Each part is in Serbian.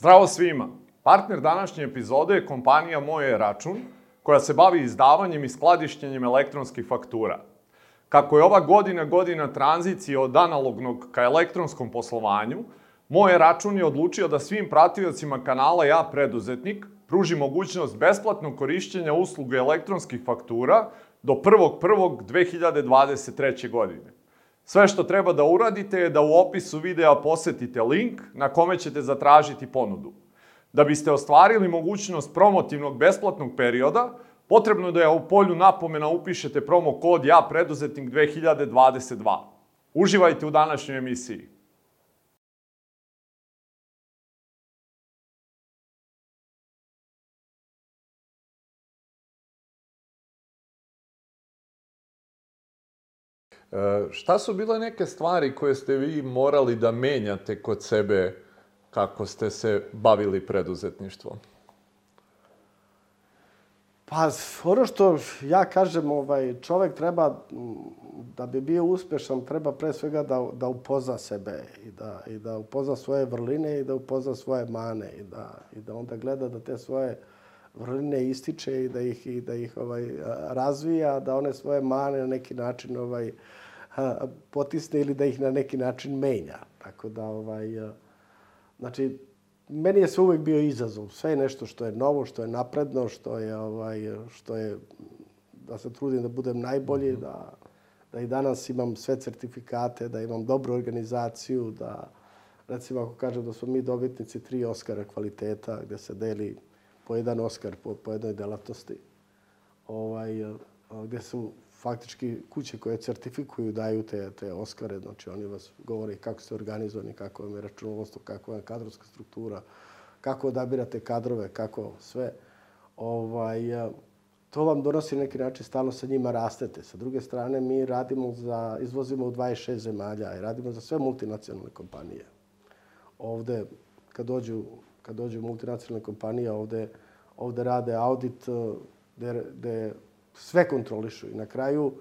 Zdravo svima! Partner današnje epizode je kompanija Moje račun, koja se bavi izdavanjem i skladištenjem elektronskih faktura. Kako je ova godina godina tranzicije od analognog ka elektronskom poslovanju, Moje račun je odlučio da svim pratiocima kanala Ja preduzetnik pruži mogućnost besplatnog korišćenja usluge elektronskih faktura do 1.1.2023. godine. Sve što treba da uradite je da u opisu videa posetite link na kome ćete zatražiti ponudu. Da biste ostvarili mogućnost promotivnog besplatnog perioda, potrebno je da u polju napomena upišete promo kod Ja preduzetnik 2022. Uživajte u današnjoj emisiji. Šta su bile neke stvari koje ste vi morali da menjate kod sebe kako ste se bavili preduzetništvom? Pa, ono što ja kažem, ovaj, čovek treba, da bi bio uspešan, treba pre svega da, da upozna sebe i da, i da upozna svoje vrline i da upozna svoje mane i da, i da onda gleda da te svoje vrline ističe i da ih, i da ih ovaj, razvija, da one svoje mane na neki način ovaj, potisne ili da ih na neki način menja. Tako da, ovaj, znači, meni je sve uvek bio izazov. Sve je nešto što je novo, što je napredno, što je, ovaj, što je da se trudim da budem najbolji, mm -hmm. da, da i danas imam sve certifikate, da imam dobru organizaciju, da, recimo ako kažem da smo mi dobitnici tri Oscara kvaliteta, gde se deli po jedan Oskar po, po jednoj delatnosti, ovaj, gde su faktički kuće koje certifikuju daju te, te Oskare, znači oni vas govore kako ste organizovani, kako vam je računovodstvo, kako vam je kadrovska struktura, kako odabirate kadrove, kako sve. Ovaj, to vam donosi neki način, stalno sa njima rastete. Sa druge strane, mi radimo za, izvozimo u 26 zemalja i radimo za sve multinacionalne kompanije. Ovde, kad dođu, kad dođu multinacionalne kompanije, ovde, ovde rade audit gde, gde sve kontrolišu i na kraju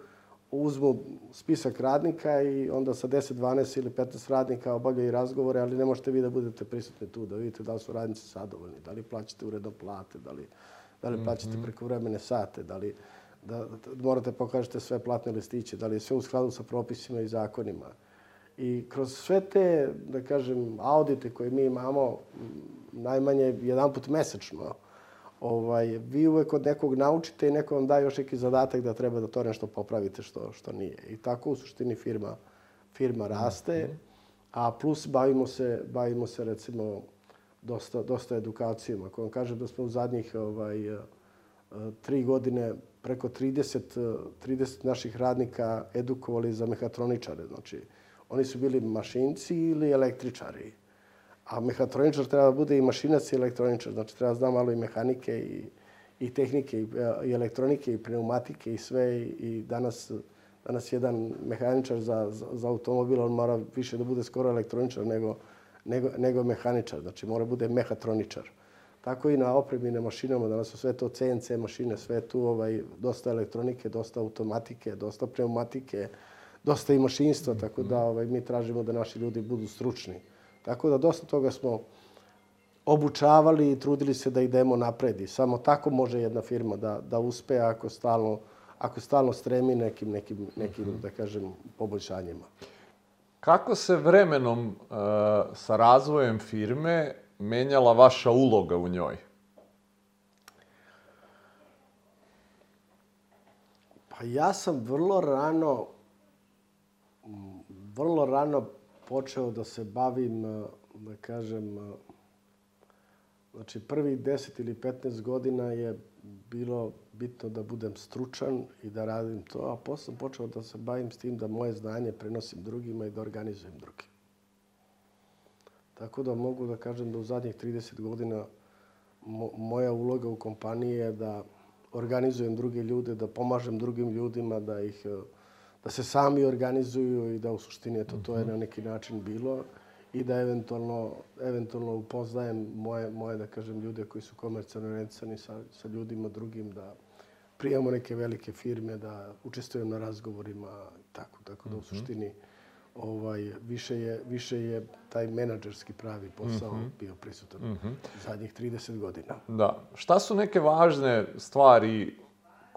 uzmu spisak radnika i onda sa 10, 12 ili 15 radnika obavljaju razgovore, ali ne možete vi da budete prisutni tu, da vidite da li su radnici zadovoljni, da li plaćate uredno plate, da li, da li plaćate mm -hmm. preko vremene sate, da li da, da morate pokažete sve platne listiće, da li je sve u skladu sa propisima i zakonima. I kroz sve te, da kažem, audite koje mi imamo, najmanje jedan put mesečno, ovaj, vi uvek od nekog naučite i neko vam da još neki zadatak da treba da to nešto popravite što, što nije. I tako u suštini firma, firma raste, mhm. a plus bavimo se, bavimo se recimo dosta, dosta edukacijom. Ako vam kažem da smo u zadnjih ovaj, eh, tri godine preko 30, 30 naših radnika edukovali za mehatroničare. Znači, oni su bili mašinci ili električari. A mehatroničar treba da bude i mašinac i elektroničar. Znači treba da zna malo i mehanike i, i tehnike i, i elektronike i pneumatike i sve. I danas, danas jedan mehaničar za, za, za automobil, on mora više da bude skoro elektroničar nego, nego, nego mehaničar. Znači mora da bude mehatroničar. Tako i na opremi na mašinama, danas su sve to CNC mašine, sve tu ovaj, dosta elektronike, dosta automatike, dosta pneumatike, dosta i mašinstva, tako da ovaj, mi tražimo da naši ljudi budu stručni. Tako da dosta toga smo obučavali i trudili se da idemo napred. I samo tako može jedna firma da, da uspe ako stalno, ako stalno stremi nekim, nekim, nekim mm -hmm. da kažem, poboljšanjima. Kako se vremenom uh, sa razvojem firme menjala vaša uloga u njoj? Pa ja sam vrlo rano, vrlo rano počeo da se bavim, e, da kažem, e, znači prvih 10 ili 15 godina je bilo bitno da budem stručan i da radim to, a posle sam počeo da se bavim s tim da moje znanje prenosim drugima i da organizujem druge. Tako da mogu da kažem da u zadnjih 30 godina mo moja uloga u kompaniji je da organizujem druge ljude, da pomažem drugim ljudima, da ih uh, da se sami organizuju i da u suštini eto, to je na neki način bilo i da eventualno, eventualno upoznajem moje, moje, da kažem, ljude koji su komercijalno orientisani sa, sa ljudima drugim, da prijamo neke velike firme, da učestvujem na razgovorima, tako, tako da u mhm. suštini ovaj, više, je, više je taj menadžerski pravi posao Mhm. bio prisutan zadnjih 30 godina. Da. Šta su neke važne stvari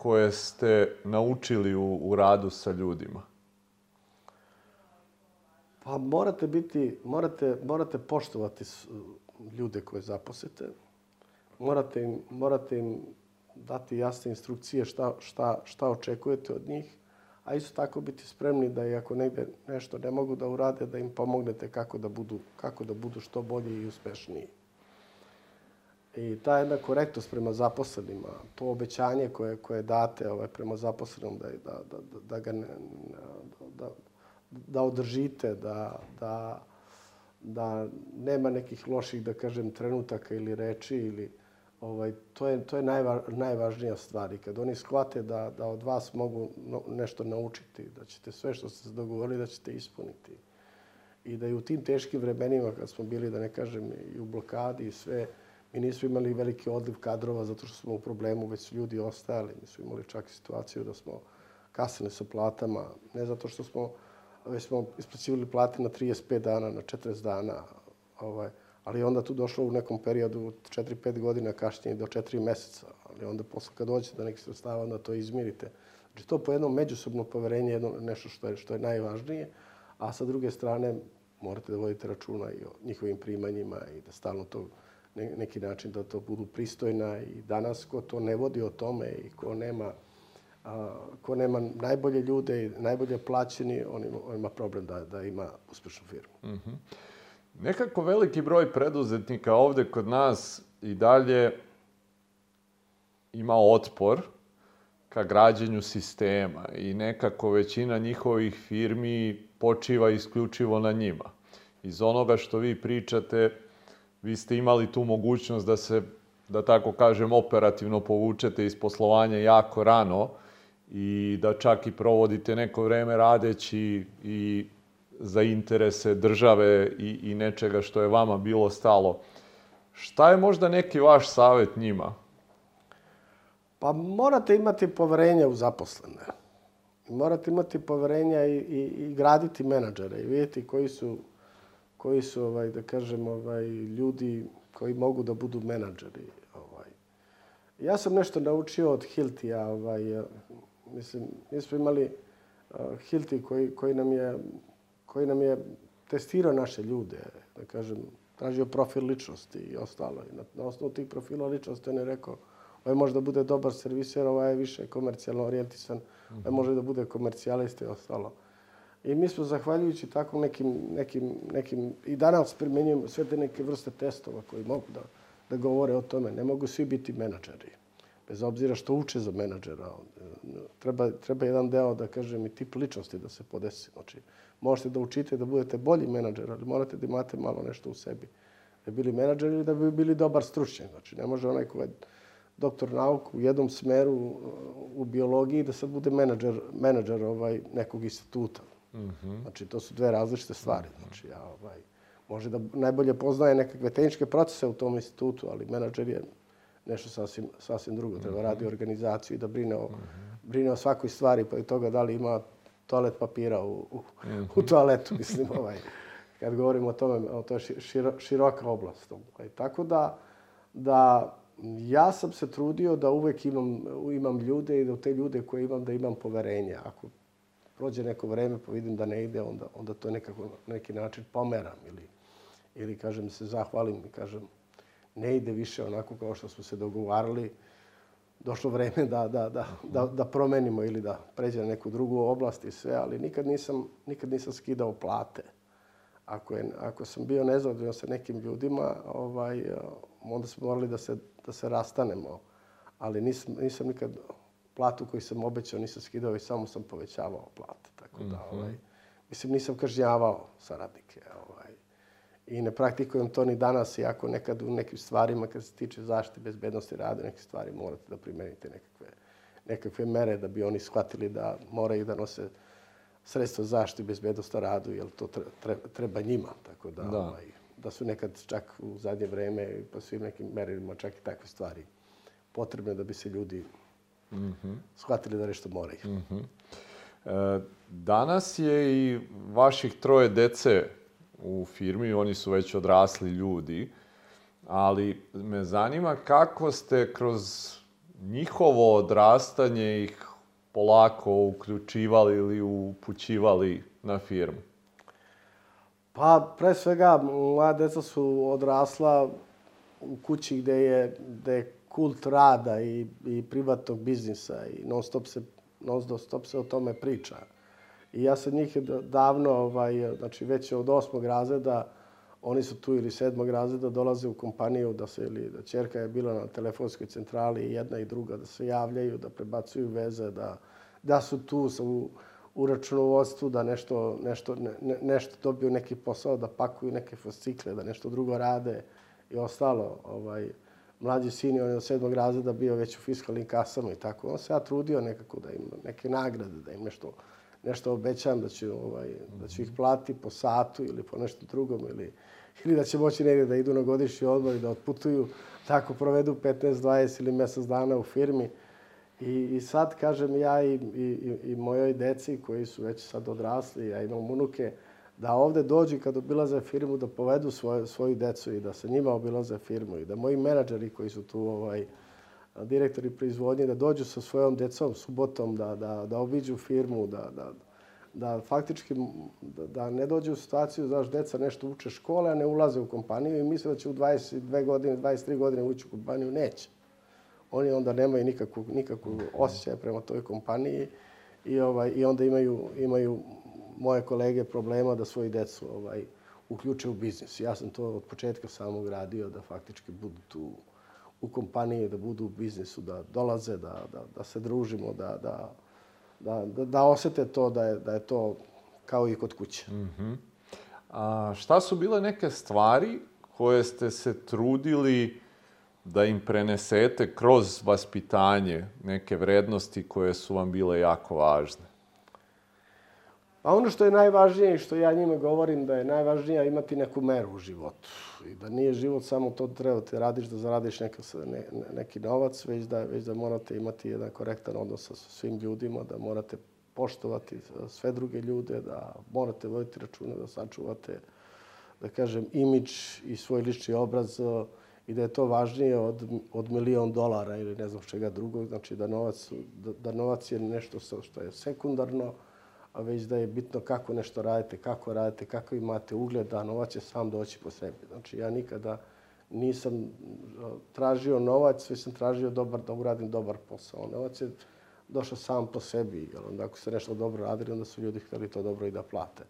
koje ste naučili u, u radu sa ljudima? Pa morate biti, morate, morate poštovati ljude koje zaposlite. Morate im, morate im dati jasne instrukcije šta, šta, šta očekujete od njih, a isto tako biti spremni da i ako negde nešto ne mogu da urade, da im pomognete kako da budu, kako da budu što bolji i uspešniji. I ta jedna korektnost prema zaposlenima, to obećanje koje, koje date ovaj, prema zaposlenom da, da, da, da, ga ne, da, da održite, da, da, da nema nekih loših, da kažem, trenutaka ili reči ili ovaj, to je, to je najva, najvažnija stvar. I kad oni shvate da, da od vas mogu nešto naučiti, da ćete sve što ste se dogovorili da ćete ispuniti. I da i u tim teškim vremenima kad smo bili, da ne kažem, i u blokadi i sve, mi nismo imali veliki odliv kadrova zato što smo u problemu, već su ljudi ostajali. Mi smo imali čak i situaciju da smo kasnili sa platama, ne zato što smo, već smo isplaćivali plate na 35 dana, na 40 dana, ovaj, ali onda tu došlo u nekom periodu od 4-5 godina kašnjenje do 4 meseca. Ali onda posle kad dođete do nekih sredstava, onda to izmirite. Znači to po jednom međusobno poverenje, jedno, nešto što je, što je najvažnije, a sa druge strane morate da vodite računa i o njihovim primanjima i da stalno to ne, neki način da to budu pristojna i danas ko to ne vodi o tome i ko nema a, ko nema najbolje ljude i najbolje plaćeni, on ima, on ima problem da, da ima uspešnu firmu. Nekako veliki broj preduzetnika ovde kod nas i dalje ima otpor ka građenju sistema i nekako većina njihovih firmi počiva isključivo na njima. Iz onoga što vi pričate, vi ste imali tu mogućnost da se, da tako kažem, operativno povučete iz poslovanja jako rano i da čak i provodite neko vreme radeći i za interese države i, i nečega što je vama bilo stalo. Šta je možda neki vaš savet njima? Pa morate imati poverenja u zaposlene. Morate imati poverenja i, i, i graditi menadžere i vidjeti koji su, koji su ovaj, da kažem, ovaj, ljudi koji mogu da budu menadžeri. Ovaj. Ja sam nešto naučio od Hiltija. Ovaj, mislim, mi smo imali uh, Hilti koji, koji, nam je, koji nam je testirao naše ljude, da kažem, tražio profil ličnosti i ostalo. I na, na osnovu tih profila ličnosti on je rekao ovaj može da bude dobar serviser, ovaj je više komercijalno orijentisan, ovaj može da bude komercijalista i ostalo. I mi smo, zahvaljujući tako nekim, nekim, nekim, i danas primjenjujemo sve te neke vrste testova koji mogu da, da govore o tome. Ne mogu svi biti menadžeri, bez obzira što uče za menadžera. Treba, treba jedan deo, da kažem, i tip ličnosti da se podesi. Znači, možete da učite da budete bolji menadžer, ali morate da imate malo nešto u sebi. Da bi bili menadžeri ili da bi bili dobar stručnjak. Znači, ne može onaj ko je doktor nauka u jednom smeru u biologiji da sad bude menadžer, menadžer ovaj, nekog instituta. Znači, to su dve različite stvari. Znači, ja, ovaj, može da najbolje poznaje nekakve tehničke procese u tom institutu, ali menadžer je nešto sasvim, sasvim drugo. Treba radi organizaciju i da brine o, brine o svakoj stvari, pa i toga da li ima toalet papira u, u, u toaletu, mislim, ovaj. Kad govorimo o tome, o to je širo, široka oblast. Ovaj. Tako da, da ja sam se trudio da uvek imam, imam ljude i da u te ljude koje imam da imam poverenje. Ako prođe neko vreme pa vidim da ne ide, onda, onda to nekako na neki način pomeram ili, ili kažem se zahvalim i kažem ne ide više onako kao što smo se dogovarali. Došlo vreme da, da, da, da, da promenimo ili da pređe na neku drugu oblast i sve, ali nikad nisam, nikad nisam skidao plate. Ako, je, ako sam bio nezadovoljan sa nekim ljudima, ovaj, onda smo morali da se, da se rastanemo. Ali nisam, nisam nikad platu koju sam obećao nisam skidao i samo sam povećavao plate. Tako da, ovaj, mislim, nisam kažnjavao saradnike. Ovaj. I ne praktikujem to ni danas, iako nekad u nekim stvarima, kad se tiče zaštite bezbednosti rada, neke stvari morate da primenite nekakve, nekakve mere da bi oni shvatili da moraju da nose sredstva zaštite bezbednosti radu, jer to treba, njima. Tako da, Da. Ovaj, da su nekad čak u zadnje vreme, po svim nekim merilima, čak i takve stvari potrebne da bi se ljudi shvatili da nešto moraju. danas je i vaših troje dece u firmi, oni su već odrasli ljudi, ali me zanima kako ste kroz njihovo odrastanje ih polako uključivali ili upućivali na firmu? Pa, pre svega, moja deca su odrasla u kući gde je, gde je kult rada i, i privatnog biznisa i non stop se, non stop se o tome priča. I ja sam njih davno, ovaj, znači već od osmog razreda, oni su tu ili sedmog razreda, dolaze u kompaniju da se, ili da čerka je bila na telefonskoj centrali i jedna i druga, da se javljaju, da prebacuju veze, da, da su tu sa, u, u računovodstvu, da nešto, nešto, ne, nešto dobiju neki posao, da pakuju neke fascikle, da nešto drugo rade i ostalo. Ovaj, mlađi sin on je od sedmog razreda bio već u fiskalnim kasama i tako. On se ja trudio nekako da im neke nagrade, da im nešto, nešto obećam da ću, ovaj, da ću ih plati po satu ili po nešto drugom ili, ili da će moći negdje da idu na godišnji odmor i da otputuju. Tako provedu 15, 20 ili mjesec dana u firmi. I, I sad, kažem, ja i, i, i mojoj deci koji su već sad odrasli, ja imam unuke, da ovde dođu kad obilaze firmu da povedu svoje, svoju decu i da se njima obilaze firmu i da moji menadžeri koji su tu ovaj, direktori proizvodnje, da dođu sa svojom decom subotom, da, da, da obiđu firmu, da, da, da faktički da, da ne dođu u situaciju da deca nešto uče škole, a ne ulaze u kompaniju i misle da će u 22 godine, 23 godine ući u kompaniju. Neće oni onda nemaju nikakvog, nikakvog osjećaja prema toj kompaniji i, ovaj, i onda imaju, imaju moje kolege problema da svoji decu ovaj, uključe u biznis. Ja sam to od početka samog radio da faktički budu tu u kompaniji, da budu u biznisu, da dolaze, da, da, da se družimo, da, da, da, da, da osete to da je, da je to kao i kod kuće. Mm -hmm. A šta su bile neke stvari koje ste se trudili da im prenesete kroz vaspitanje neke vrednosti koje su vam bile jako važne? Pa ono što je najvažnije i što ja njima govorim da je najvažnije imati neku meru u životu. I da nije život samo to da treba da te radiš da zaradiš neka, ne, neki novac, već da, već da morate imati jedan korektan odnos sa svim ljudima, da morate poštovati sve druge ljude, da morate voditi račune, da sačuvate, da kažem, imidž i svoj lični obraz i da je to važnije od, od milion dolara ili ne znam čega drugog. Znači da novac, da, da novac je nešto što je sekundarno, a već da je bitno kako nešto radite, kako radite, kako imate ugled, da novac će sam doći po sebi. Znači ja nikada nisam tražio novac, već sam tražio dobar, da uradim dobar posao. Novac je došao sam po sebi. Jer onda ako se nešto dobro radili, onda su ljudi htjeli to dobro i da plate.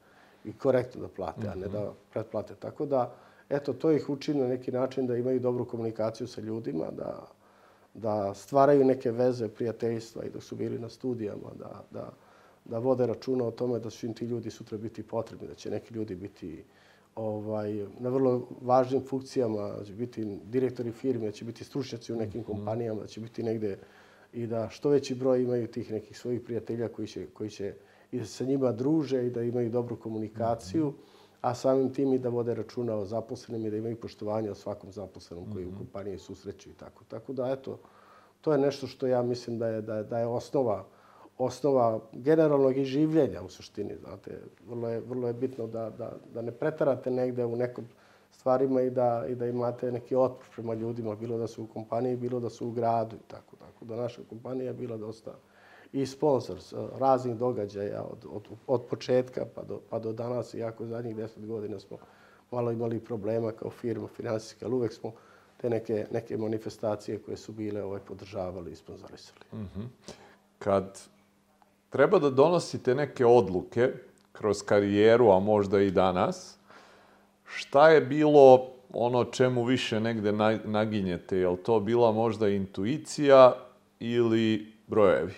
I korektno da plate, mm -hmm. a ne da mhm. pretplate. Tako da, eto, to ih uči na neki način da imaju dobru komunikaciju sa ljudima, da, da stvaraju neke veze, prijateljstva i dok su bili na studijama, da, da, da vode računa o tome da im ti ljudi sutra biti potrebni, da će neki ljudi biti ovaj, na vrlo važnim funkcijama, da će biti direktori firme, da će biti stručnjaci u nekim mhm. kompanijama, da će biti negde i da što veći broj imaju tih nekih svojih prijatelja koji će, koji će i da se sa njima druže i da imaju dobru komunikaciju. -hmm a samim tim i da vode računa o zaposlenim i da imaju poštovanje o svakom zaposlenom koji u mhm. kompaniji susreću i tako. Tako da, eto, to je nešto što ja mislim da je, da je, da je osnova, osnova generalnog i življenja u suštini. Znate, vrlo je, vrlo je bitno da, da, da ne pretarate negde u nekom stvarima i da, i da imate neki otpor prema ljudima, bilo da su u kompaniji, bilo da su u gradu i tako. Tako da naša kompanija je bila dosta i sponsor raznih događaja od, od, od početka pa do, pa do danas, iako zadnjih deset godina smo malo imali problema kao firma finansijska, ali uvek smo te neke, neke manifestacije koje su bile ovaj, podržavali i sponzorisali. Mm -hmm. Kad treba da donosite neke odluke kroz karijeru, a možda i danas, šta je bilo ono čemu više negde naginjete? Je to bila možda intuicija ili brojevi?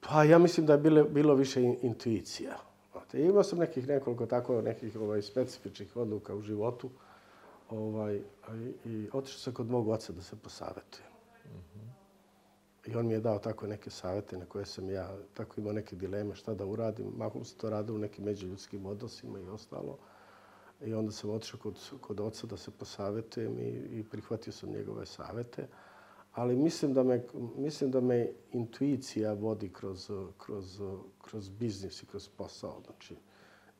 Pa ja mislim da je bilo, bilo više intuicija. Znate, imao sam nekih nekoliko tako nekih ovaj, specifičnih odluka u životu. Ovaj, i, i otišao sam kod mog oca da se posavetujem. Mm -hmm. I on mi je dao tako neke savete na koje sam ja tako imao neke dileme šta da uradim. Mahom se to radilo u nekim međuljudskim odnosima i ostalo. I onda sam otišao kod, kod oca da se posavetujem i, i prihvatio sam njegove savete. ali mislim da me, mislim da me intuicija vodi kroz, kroz, kroz biznis i kroz posao. Znači,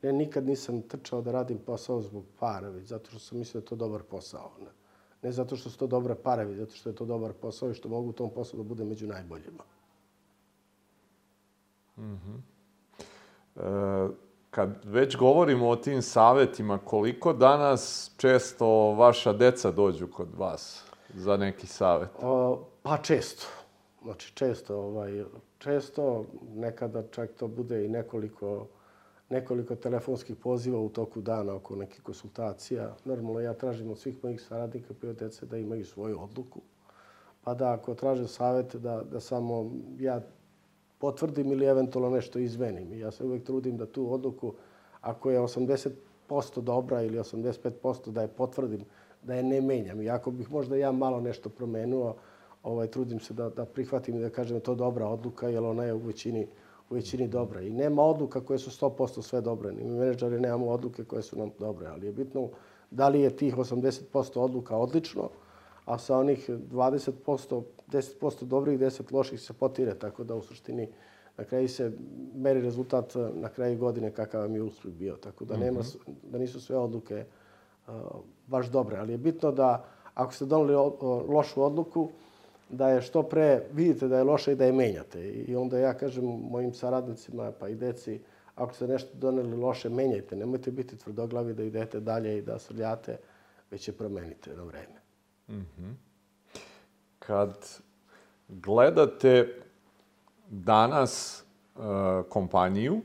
ne, nikad nisam trčao da radim posao zbog para, već zato što sam mislio da je to dobar posao. Ne, ne zato što su to dobre pare, već zato što je to dobar posao i što mogu u tom poslu da budem među najboljima. Mm -hmm. e, kad već govorimo o tim savetima, koliko danas često vaša deca dođu kod vas za neki savet? O, pa često. Znači često, ovaj, često, nekada čak to bude i nekoliko, nekoliko telefonskih poziva u toku dana oko nekih konsultacija. Normalno ja tražim od svih mojih saradnika dece da imaju svoju odluku. Pa da ako traže savjet da, da samo ja potvrdim ili eventualno nešto izmenim. Ja se uvek trudim da tu odluku, ako je 80% dobra ili 85% da je potvrdim, da je ne menjam. I ako bih možda ja malo nešto promenuo, ovaj, trudim se da, da prihvatim i da kažem da to dobra odluka, jer ona je u većini, u većini dobra. I nema odluka koje su 100% sve dobre. Ni mi menedžari nemamo odluke koje su nam dobre, ali je bitno da li je tih 80% odluka odlično, a sa onih 20%, 10% dobrih, 10 loših se potire, tako da u suštini na kraju se meri rezultat na kraju godine kakav vam je uspeh bio. Tako da, nema, mhm. da nisu sve odluke uh, baš dobre. Ali je bitno da ako ste doneli lošu odluku, da je što pre vidite da je loše i da je menjate. I onda ja kažem mojim saradnicima pa i deci, ako ste nešto doneli loše, menjajte. Nemojte biti tvrdoglavi da idete dalje i da srljate, već je promenite na vreme. Mm -hmm. Kad gledate danas e, kompaniju,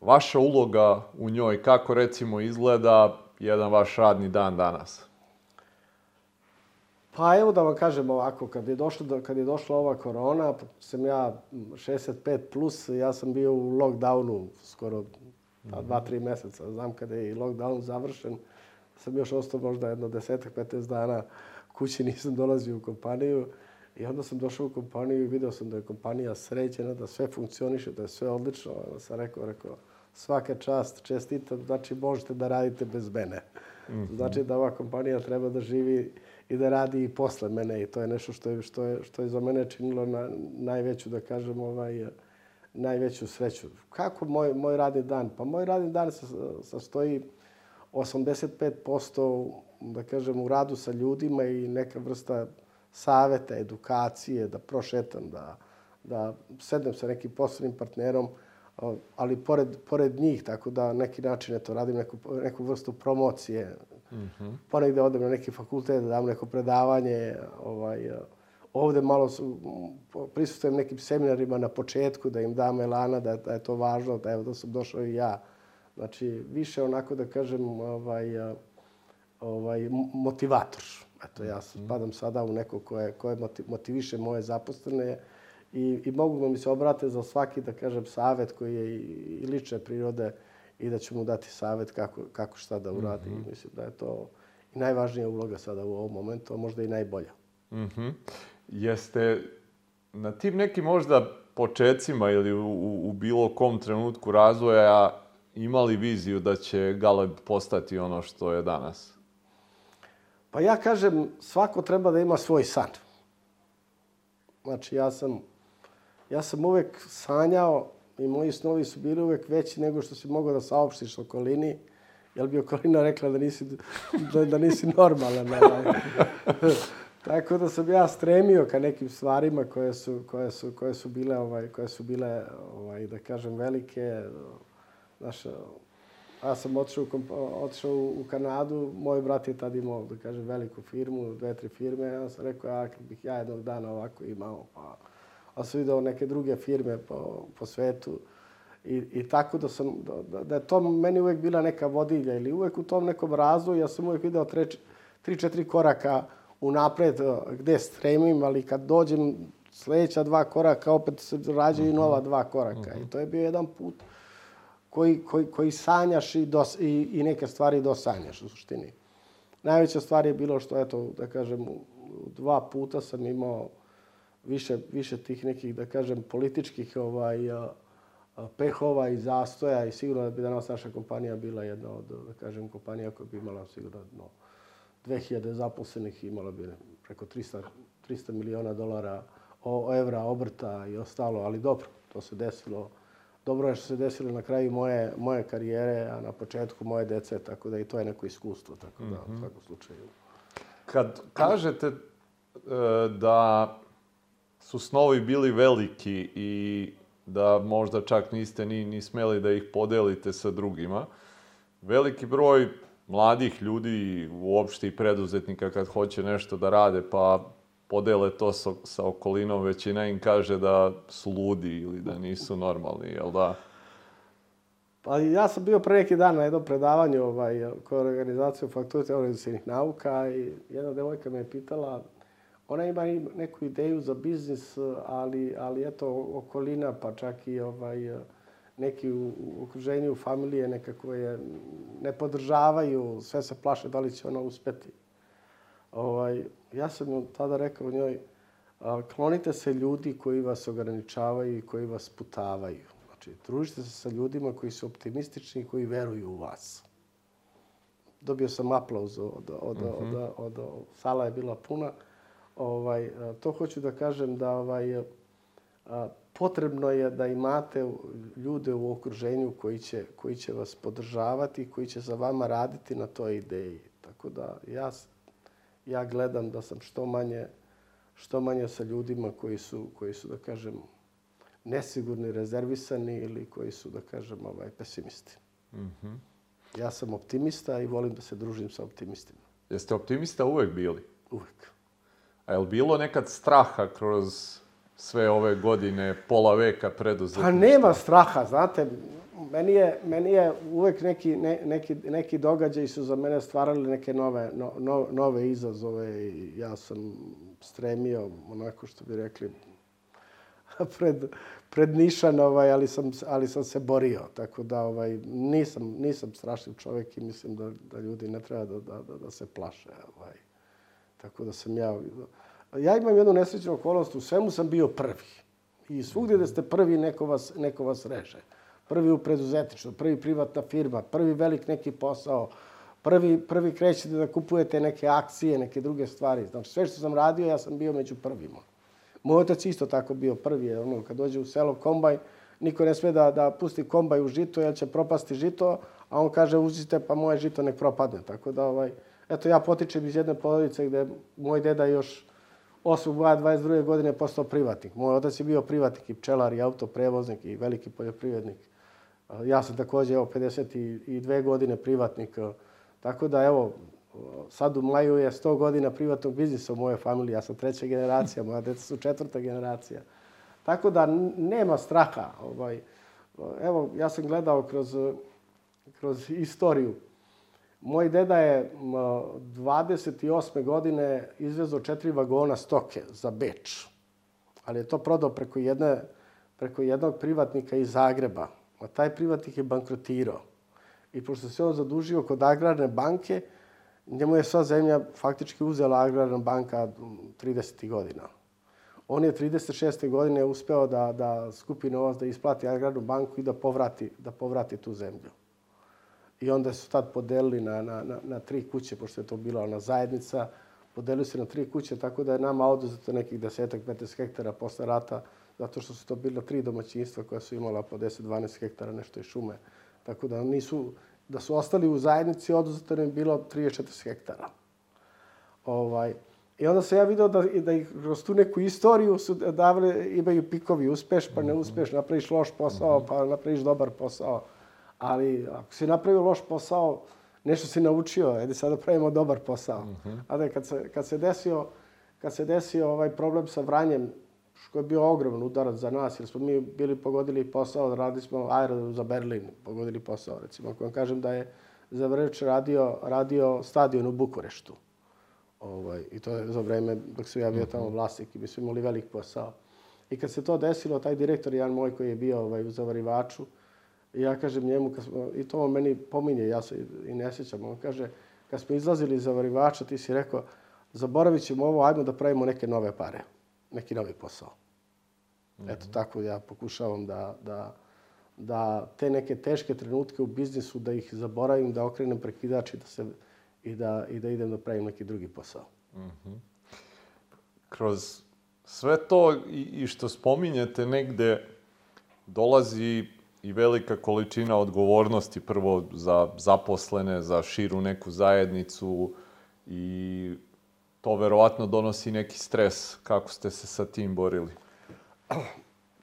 vaša uloga u njoj, kako recimo izgleda jedan vaš radni dan danas? Pa evo da vam kažem ovako, kad je, došlo, do, kad je došla ova korona, sam ja 65 plus, ja sam bio u lockdownu skoro pa, dva, tri meseca. Znam kada je i lockdown završen, sam još ostao možda jedno desetak, 15 dana kući, nisam dolazio u kompaniju. I onda sam došao u kompaniju i video sam da je kompanija sređena, da sve funkcioniše, da je sve odlično. Onda sam rekao, rekao, svaka čast, čestitam, znači možete da radite bez mene. Mm -hmm. Znači da ova kompanija treba da živi i da radi i posle mene i to je nešto što je, što je, što je za mene činilo na, najveću, da kažem, ovaj, najveću sreću. Kako moj, moj radni dan? Pa moj radni dan se sastoji 85% da kažem, u radu sa ljudima i neka vrsta saveta, edukacije, da prošetam, da, da sedem sa nekim poslovnim partnerom, ali pored, pored njih, tako da neki način eto, radim neku, neku vrstu promocije. Mm -hmm. Ponegde odem na neki fakultet, da dam neko predavanje. Ovaj, ovde malo su, prisustujem nekim seminarima na početku, da im dam elana, da, da je to važno, da, evo, da sam došao i ja. Znači, više onako da kažem, ovaj, ovaj, motivator. Eto, ja spadam sada u neko koje, koje motiviše moje zaposlene i, i mogu da mi se obrate za svaki, da kažem, savet koji je i, i lične prirode i da ću mu dati savet kako, kako šta da uradi. Mm -hmm. Mislim da je to i najvažnija uloga sada u ovom momentu, a možda i najbolja. Mm -hmm. Jeste na tim nekim možda počecima ili u, u, u bilo kom trenutku razvoja imali viziju da će Galeb postati ono što je danas? Pa ja kažem, svako treba da ima svoj san. Znači, ja sam, ja sam uvek sanjao i moji snovi su bili uvek veći nego što si mogao da saopštiš okolini, jer bi okolina rekla da nisi, da, da nisi normalan. Ovaj. Tako da sam ja stremio ka nekim stvarima koje su, koje su, koje su bile, ovaj, koje su bile ovaj, da kažem, velike. Znaš, Ja sam otišao, otišao u Kanadu, moj brat je tad imao, da kažem, veliku firmu, dve, tri firme. Ja sam rekao, ja bih ja jednog dana ovako imao, pa... A sam video neke druge firme po, po svetu. I, I tako da sam, da, da je to meni uvek bila neka vodilja ili uvek u tom nekom razvoju, ja sam uvek video tre, tri, četiri koraka unapred gde stremim, ali kad dođem sledeća dva koraka, opet se rađaju nova dva koraka. I to je bio jedan put koji, koji, koji sanjaš i, dos, i, i neke stvari dosanjaš u suštini. Najveća stvar je bilo što, eto, da kažem, dva puta sam imao više, više tih nekih, da kažem, političkih ovaj, pehova i zastoja i sigurno da bi danas naša kompanija bila jedna od, da kažem, kompanija koja bi imala sigurno no, 2000 zaposlenih i imala bi preko 300 300 miliona dolara, o, evra, obrta i ostalo, ali dobro, to se desilo. Dobro je što se desilo na kraju moje, moje karijere, a na početku moje dece, tako da i to je neko iskustvo, tako da, u svakom slučaju. Kad kažete e, da su snovi bili veliki i da možda čak niste ni, ni smeli da ih podelite sa drugima, veliki broj mladih ljudi uopšte i preduzetnika kad hoće nešto da rade, pa podele to sa, sa okolinom, većina im kaže da su ludi ili da nisu normalni, jel da? Pa ja sam bio pre neki dan na jednom predavanju ovaj, koje je organizacija fakulteta organizacijnih nauka i jedna devojka me je pitala, ona ima neku ideju za biznis, ali, ali eto, okolina, pa čak i ovaj, neki u, u okruženju familije nekako je ne podržavaju, sve se plaše da li će ona uspeti. Ovaj, ja sam tada rekao njoj, klonite se ljudi koji vas ograničavaju i koji vas putavaju. Znači, družite se sa ljudima koji su optimistični i koji veruju u vas. Dobio sam aplauz od, od, mm -hmm. od, od, od, sala je bila puna. Ovaj, to hoću da kažem da ovaj, potrebno je da imate ljude u okruženju koji će, koji će vas podržavati, koji će za vama raditi na toj ideji. Tako da ja, ja gledam da sam što manje, što manje sa ljudima koji su, koji su da kažem, nesigurni, rezervisani ili koji su, da kažem, ovaj, pesimisti. Mm -hmm. Ja sam optimista i volim da se družim sa optimistima. Jeste optimista uvek bili? Uvek. A je li bilo nekad straha kroz sve ove godine, pola veka preduzetništva? Pa nema straha, znate. Meni je, meni je uvek neki, ne, neki, neki događaji su za mene stvarali neke nove, no, no, nove izazove i ja sam stremio, onako što bi rekli, pred, pred Nišan, ovaj, ali, sam, ali sam se borio. Tako da ovaj, nisam, nisam strašljiv čovjek i mislim da, da ljudi ne treba da, da, da, da se plaše. Ovaj. Tako da sam ja... Ja imam jednu nesrećnu okolnost, u svemu sam bio prvi. I svugdje da ste prvi, neko vas, neko vas reže. Prvi u preduzetičnu, prvi privatna firma, prvi velik neki posao, prvi, prvi krećete da kupujete neke akcije, neke druge stvari. Znači, sve što sam radio, ja sam bio među prvima. Moj otac isto tako bio prvi, ono, kad dođe u selo kombaj, niko ne sme da, da pusti kombaj u žito, jer će propasti žito, a on kaže uzite pa moje žito nek propadne. Tako da, ovaj, eto, ja potičem iz jedne porodice gde moj deda još 8. maja 22. godine postao privatnik. Moj otac je bio privatnik i pčelar i autoprevoznik i veliki poljoprivrednik. Ja sam takođe, evo, 52 godine privatnik. Tako da, evo, sad u maju je 100 godina privatnog biznisa u mojoj familiji. Ja sam treća generacija, moja deca su četvrta generacija. Tako da nema straha. Ovaj, evo, ja sam gledao kroz, kroz istoriju. Moj deda je 28. godine izvezao četiri vagona stoke za Beč. Ali je to prodao preko, jedne, preko jednog privatnika iz Zagreba. A taj privatnik je bankrotirao. I pošto se on zadužio kod agrarne banke, njemu je sva zemlja faktički uzela agrarna banka 30. godina. On je 36. godine uspeo da, da skupi novac, da isplati agrarnu banku i da povrati, da povrati tu zemlju. I onda su tad podelili na, na, na, na tri kuće, pošto je to bila ona zajednica, podelili se na tri kuće, tako da je nama oduzeto nekih desetak, 15 hektara posle rata, zato što su to bila tri domaćinstva koja su imala po 10-12 hektara nešto i šume. Tako da nisu, da su ostali u zajednici, oduzeto im bilo 30-40 hektara. Ovaj, I onda sam ja video da, da ih kroz tu neku istoriju su davali, imaju pikovi, uspeš pa ne uspeš, napraviš loš posao pa napraviš dobar posao. Ali ako si napravio loš posao, nešto si naučio, ajde sada pravimo dobar posao. Mm -hmm. A da kad se, kad se desio, kad se desio ovaj problem sa Vranjem, što je bio ogroman udarac za nas, jer smo mi bili pogodili posao, radili smo aerodrom za Berlin, pogodili posao, recimo. Ako vam kažem da je za Vreć radio, radio stadion u Bukureštu. Ovaj, I to je za vreme dok sam ja bio tamo mhm. vlasnik i mi smo imali velik posao. I kad se to desilo, taj direktor, jedan moj koji je bio ovaj, u zavarivaču, I ja kažem njemu, smo, i to on meni pominje, ja se i ne sjećam, on kaže, kad smo izlazili iz zavarivača, ti si rekao, zaboravit ćemo ovo, ajmo da pravimo neke nove pare, neki novi posao. Mm -hmm. Eto, tako ja pokušavam da, da, da te neke teške trenutke u biznisu, da ih zaboravim, da okrenem prekidač i da, se, i da, i da idem da pravim neki drugi posao. Mm -hmm. kroz sve to i, i što spominjete negde dolazi i velika količina odgovornosti prvo za zaposlene, za širu neku zajednicu i to verovatno donosi neki stres. Kako ste se sa tim borili?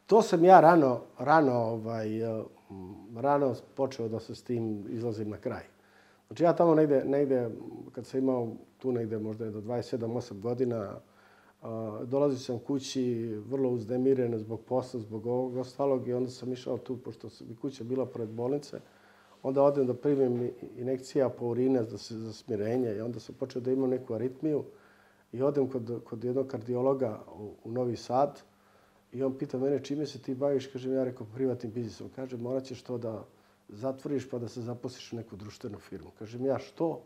To sam ja rano, rano, ovaj, eh, rano počeo da se s tim izlazim na kraj. Znači ja tamo negde, negde kad sam imao tu negde možda do 27-8 godina, dolazio sam kući vrlo uznemiren zbog posla, zbog ovog ostalog i onda sam išao tu, pošto bi kuća bila pored bolnice, onda odem da primim inekcija po urine za, za smirenje i onda sam počeo da imam neku aritmiju i odem kod, kod jednog kardiologa u, u Novi Sad i on pita mene čime se ti baviš, kažem ja rekao privatnim biznisom. Kaže morat ćeš to da zatvoriš pa da se zaposliš u neku društvenu firmu. Kažem ja što?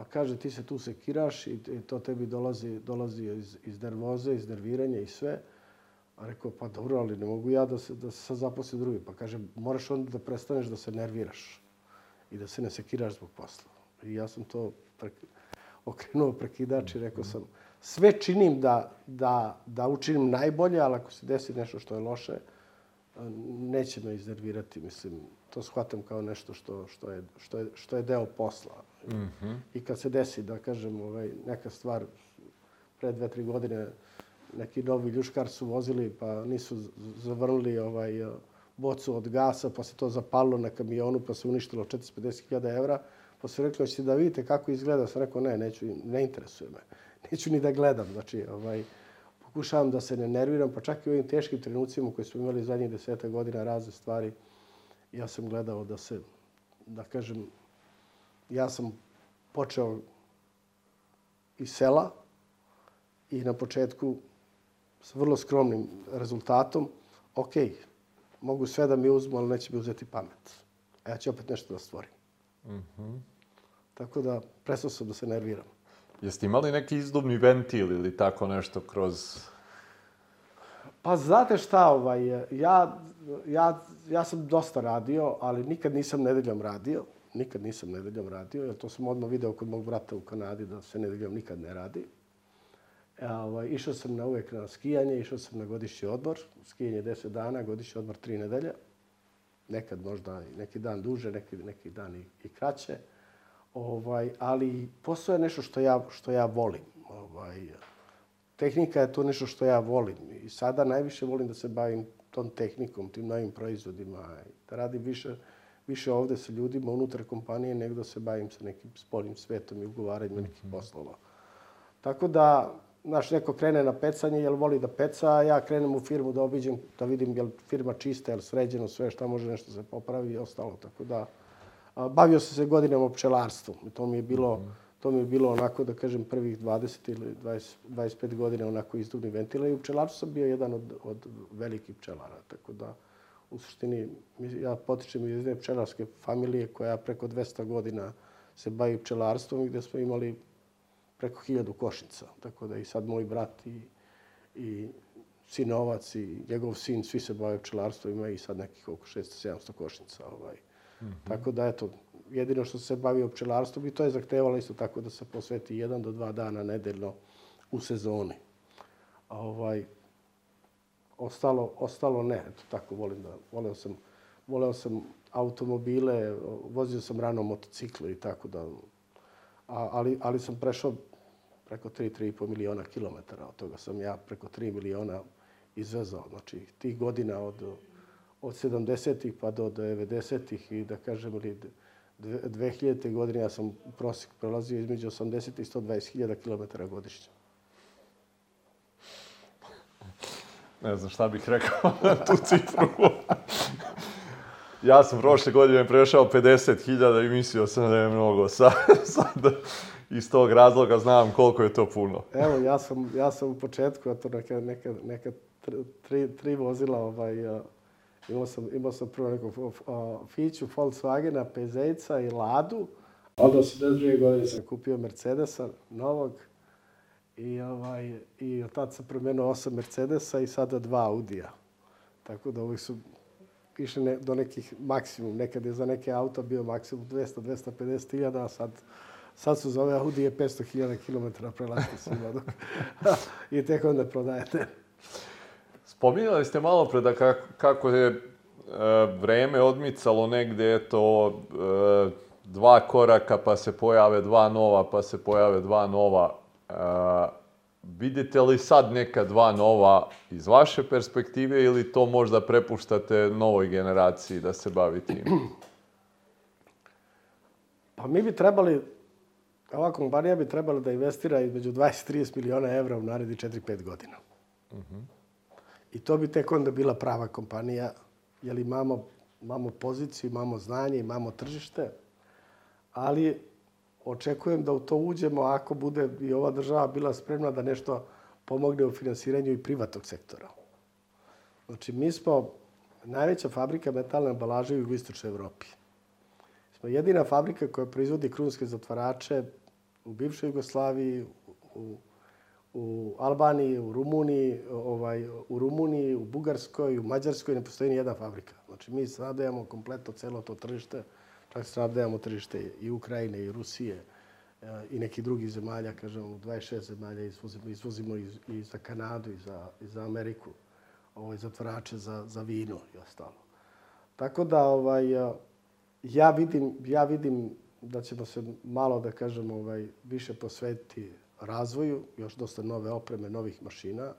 Pa kaže, ti se tu sekiraš i to tebi dolazi, dolazi iz, iz nervoze, iz nerviranja i sve. A rekao, pa dobro, ali ne mogu ja da se, da se sad zaposli drugi. Pa kaže, moraš onda da prestaneš da se nerviraš i da se ne sekiraš zbog posla. I ja sam to pre, okrenuo prekidač i rekao sam, sve činim da, da, da učinim najbolje, ali ako se desi nešto što je loše, neće me iznervirati. Mislim, to shvatam kao nešto što, što, je, što, je, što je deo posla. Mm -hmm. I kad se desi, da kažem, ovaj, neka stvar, pre dve, tri godine, neki novi ljuškar su vozili, pa nisu zavrnuli ovaj, bocu od gasa, pa se to zapalilo na kamionu, pa se uništilo 450.000 evra. Pa su rekli, hoćete da vidite kako izgleda? Sam rekao, ne, neću, ne interesuje me. Neću ni da gledam. Znači, ovaj, pokušavam da se ne nerviram, pa čak i u ovim teškim trenucima koji smo imali zadnjih deseta godina razne stvari, ja sam gledao da se, da kažem, ja sam počeo iz sela i na početku s vrlo skromnim rezultatom, ok, mogu sve da mi uzmu, ali neće mi uzeti pamet. A ja ću opet nešto da stvorim. Mm -hmm. Tako da, prestao sam da se nerviram. Jeste imali neki izdubni ventil ili tako nešto kroz... Pa znate šta, ovaj, ja, ja, ja sam dosta radio, ali nikad nisam nedeljom radio. Nikad nisam nedeljom radio, jer to sam odmah video kod mog brata u Kanadi da se nedeljom nikad ne radi. E, ovaj, išao sam na uvek na skijanje, išao sam na godišnji odmor. Skijanje 10 dana, godišnji odmor 3 nedelje. Nekad možda neki dan duže, neki, neki dan i, i kraće. Ovaj, ali posao je nešto što ja, što ja volim. Ovaj, tehnika je to nešto što ja volim. I sada najviše volim da se bavim tom tehnikom, tim novim proizvodima. Da radim više, više ovde sa ljudima unutar kompanije nego da se bavim sa nekim spoljnim svetom i ugovaranjem nekih mhm. poslova. Tako da, znaš, neko krene na pecanje, jel voli da peca, a ja krenem u firmu da obiđem, da vidim jel firma čista, jel sređeno sve, šta može nešto se popravi i ostalo. Tako da, bavio sam se godinama pčelarstvom. To mi je bilo, mm -hmm. to mi je bilo onako, da kažem, prvih 20 ili 20, 25 godina onako izduvni ventila i u pčelarstvu sam bio jedan od, od velikih pčelara. Tako da, u suštini, ja potičem iz jedne pčelarske familije koja preko 200 godina se bavi pčelarstvom i gde smo imali preko hiljadu košnica. Tako da i sad moj brat i, i sinovac i njegov sin, svi se bave pčelarstvom, ima i sad nekih oko 600-700 košnica. Ovaj. Mm -hmm. Tako da, eto, jedino što se bavio pčelarstvom i to je zahtevalo isto tako da se posveti jedan do dva dana nedeljno u sezoni. A ovaj, ostalo, ostalo ne, eto, tako volim da, voleo sam, voleo sam automobile, vozio sam rano motocikle i tako da, a, ali, ali sam prešao preko 3-3,5 miliona kilometara. Od toga sam ja preko 3 miliona izvezao. Znači, tih godina od od 70-ih pa do 90-ih i da kažem ili 2000. godine ja sam prosjek prelazio između 80 i 120 hiljada kilometara godišnje. Ne znam šta bih rekao na tu cifru. ja sam prošle godine prešao 50.000 i mislio sam da je mnogo. Sad, iz tog razloga znam koliko je to puno. Evo, ja sam, ja sam u početku, a to neka, neka, neka tri, tri vozila ovaj, Imao sam, imao sam prvo nekog Fiću, Volkswagena, Pezejca i Ladu. Onda 82. godine sam kupio Mercedesa novog i, ovaj, i od tada sam promenio osam Mercedesa i sada dva Audija. Tako da uvijek su išli ne, do nekih maksimum. Nekad je za neke auto bio maksimum 200-250 hiljada, a sad sad su za ove Audije 500.000 km prelaske svima dok, i tek onda prodajete. Spominjali ste malo pre da kako, kako je e, vreme odmicalo negde, eto, e, dva koraka, pa se pojave dva nova, pa se pojave dva nova. Vidite li sad neka dva nova iz vaše perspektive ili to možda prepuštate novoj generaciji da se bavi tim? Pa mi bi trebali, ova kompanija bi trebala da investira između 20 i 30 miliona evra u naredni 4-5 godina. Uh -huh. I to bi tek onda bila prava kompanija, jer imamo, imamo poziciju, imamo znanje, imamo tržište, ali očekujem da u to uđemo ako bude i ova država bila spremna da nešto pomogne u finansiranju i privatnog sektora. Znači, mi smo najveća fabrika metalne ambalaže u jugoistočnoj Evropi. Smo jedina fabrika koja proizvodi krunske zatvarače u bivšoj Jugoslaviji, u, u Albaniji, u Rumuniji, ovaj, u Rumuniji, u Bugarskoj, u Mađarskoj ne postoji ni jedna fabrika. Znači, mi snadajamo kompletno celo to tržište snabdevamo tržište i Ukrajine i Rusije e, i nekih drugih zemalja, kažem, u 26 zemalja izvozimo, izvozimo i, i za Kanadu i za, i za Ameriku ovaj, zatvarače za, za vino i ostalo. Tako da ovaj, e, ja, vidim, ja vidim da ćemo se malo, da kažem, ovaj, više posvetiti razvoju, još dosta nove opreme, novih mašina,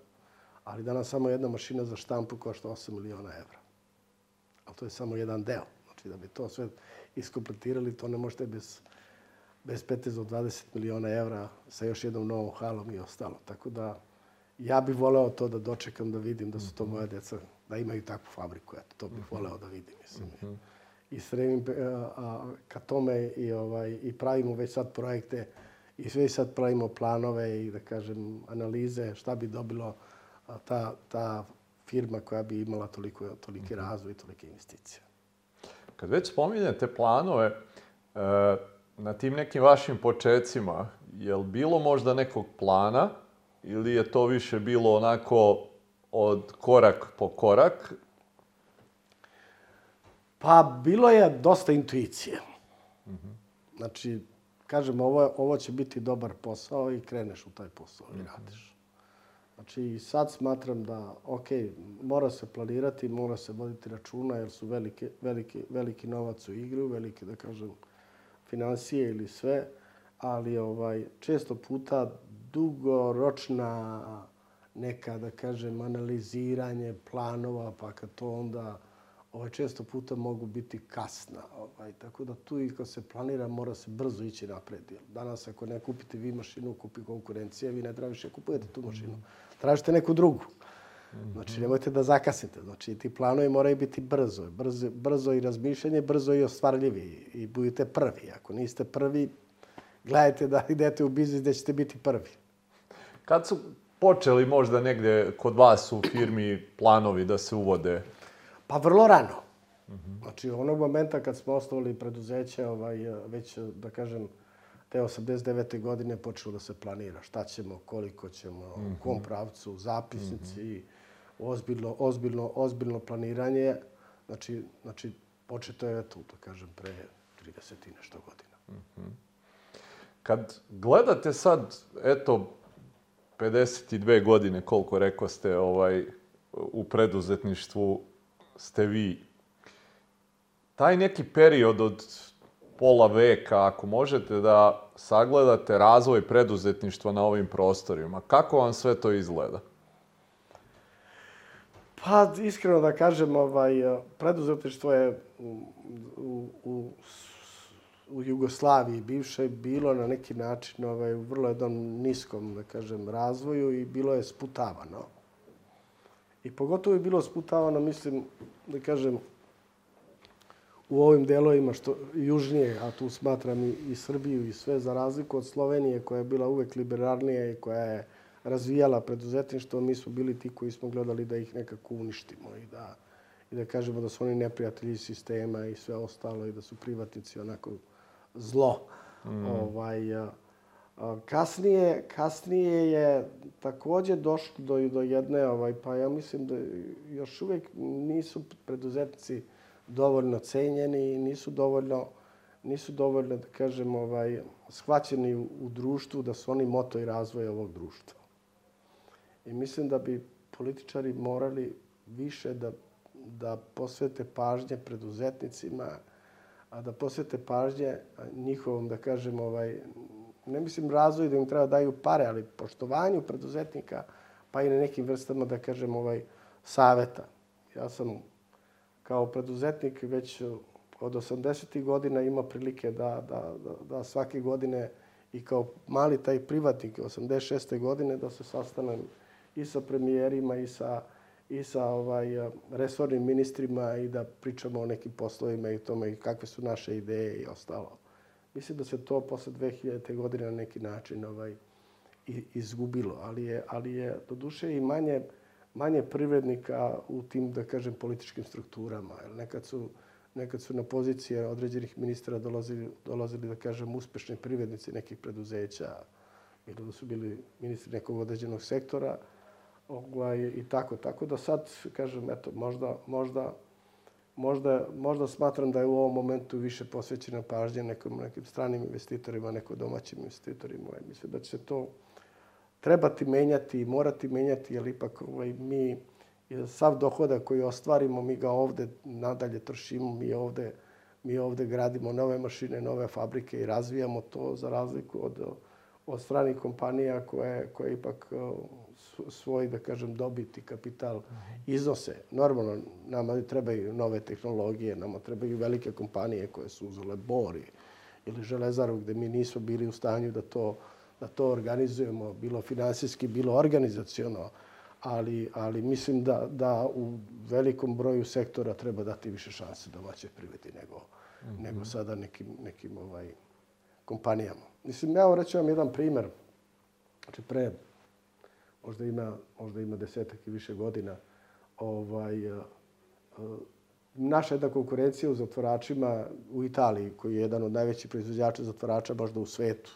ali danas samo jedna mašina za štampu košta 8 miliona evra. Ali to je samo jedan deo. Znači da bi to sve iskompletirali, to ne možete bez, bez peteza od 20 miliona evra sa još jednom novom halom i ostalo. Tako da ja bih voleo to da dočekam da vidim da su to moja deca, da imaju takvu fabriku. Eto, to bih mhm. voleo da vidim, mislim. -hmm. I stremim a, a, ka tome i, ovaj, i pravimo već sad projekte i sve sad pravimo planove i da kažem analize šta bi dobilo ta, ta firma koja bi imala toliko, toliki mhm. razvoj i tolike investicije. Kad već spominjete planove, e, na tim nekim vašim početcima, je li bilo možda nekog plana ili je to više bilo onako od korak po korak? Pa, bilo je dosta intuicije. Mm -hmm. Znači, kažem, ovo, ovo će biti dobar posao i kreneš u taj posao mm -hmm. i radiš. Znači, sad smatram da, ok, mora se planirati, mora se voditi računa, jer su velike, veliki, veliki novac u igru, velike, da kažem, financije ili sve, ali ovaj, često puta dugoročna neka, da kažem, analiziranje planova, pa kad to onda ovaj, često puta mogu biti kasna. Ovaj, tako da tu i kad se planira mora se brzo ići napred. Danas ako ne kupite vi mašinu, kupi konkurencija, vi ne treba više kupujete tu mašinu. Tražite neku drugu. Znači, nemojte da zakasnite. Znači, ti planovi moraju biti brzo. Brzo, brzo i razmišljanje, brzo i ostvarljivi. I budite prvi. Ako niste prvi, gledajte da idete u biznis gde ćete biti prvi. Kad su počeli možda negde kod vas u firmi planovi da se uvode Pa vrlo rano. Mm -hmm. Znači, onog momenta kad smo osnovali preduzeće, ovaj, već, da kažem, te 89. godine počelo da se planira šta ćemo, koliko ćemo, mm -hmm. u kom pravcu, zapisnici, mm -hmm. ozbiljno, ozbiljno, ozbiljno planiranje. Znači, znači početo je, eto, da kažem, pre 30 i nešto godina. Mm -hmm. Kad gledate sad, eto, 52 godine, koliko rekao ste, ovaj, u preduzetništvu, ste vi taj neki period od pola veka, ako možete da sagledate razvoj preduzetništva na ovim prostorima, kako vam sve to izgleda? Pa, iskreno da kažem, ovaj, preduzetništvo je u, u, u, u Jugoslaviji bivšoj bilo na neki način ovaj, u vrlo jednom niskom, da kažem, razvoju i bilo je sputavano. I pogotovo je bilo sputavano, mislim, da kažem, u ovim delovima što južnije, a tu smatram i, i Srbiju i sve, za razliku od Slovenije koja je bila uvek liberalnija i koja je razvijala preduzetništvo, mi smo bili ti koji smo gledali da ih nekako uništimo i da, i da kažemo da su oni neprijatelji sistema i sve ostalo i da su privatnici onako zlo. Mm. Ovaj, Kasnije, kasnije je takođe došlo do, do jedne, ovaj, pa ja mislim da još uvek nisu preduzetnici dovoljno cenjeni, nisu dovoljno nisu dovoljno, da kažem, ovaj, shvaćeni u, u društvu, da su oni moto i razvoj ovog društva. I mislim da bi političari morali više da, da posvete pažnje preduzetnicima, a da posvete pažnje njihovom, da kažem, ovaj, ne mislim razvoju da im treba daju pare, ali poštovanju preduzetnika, pa i na nekim vrstama, da kažem, ovaj, saveta. Ja sam kao preduzetnik već od 80. godina ima prilike da, da, da, da svake godine i kao mali taj privatnik 86. godine da se sastanem i sa premijerima i sa i sa ovaj, resornim ministrima i da pričamo o nekim poslovima i tome i kakve su naše ideje i ostalo. Mislim da se to posle 2000. godine na neki način ovaj, izgubilo, ali je, ali je do duše i manje, manje privrednika u tim, da kažem, političkim strukturama. Nekad su, nekad su na pozicije određenih ministra dolazili, dolazili, da kažem, uspešni privrednici nekih preduzeća, ili da su bili ministri nekog određenog sektora, ovaj, i tako. Tako da sad, kažem, eto, možda, možda, možda, možda smatram da je u ovom momentu više posvećena pažnja nekom, nekim stranim investitorima, neko domaćim investitorima. Mislim da će se to trebati menjati i morati menjati, jer ipak ovaj, mi sav dohodak koji ostvarimo, mi ga ovde nadalje trošimo, mi ovde, mi ovde gradimo nove mašine, nove fabrike i razvijamo to za razliku od, od stranih kompanija koje, koje ipak svoj, da kažem, dobit i kapital iznose. Normalno, nama trebaju nove tehnologije, nama trebaju velike kompanije koje su uzele Bori ili Železaru, gde mi nismo bili u stanju da to, da to organizujemo, bilo finansijski, bilo organizacijono, ali, ali mislim da, da u velikom broju sektora treba dati više šanse domaće privredi nego, mm -hmm. nego sada nekim, nekim ovaj, kompanijama. Mislim, evo reću vam jedan primer. Znači, pre možda ima, možda ima desetak i više godina, ovaj, uh, naša jedna konkurencija u zatvoračima u Italiji, koji je jedan od najvećih proizvođača zatvarača možda u svetu.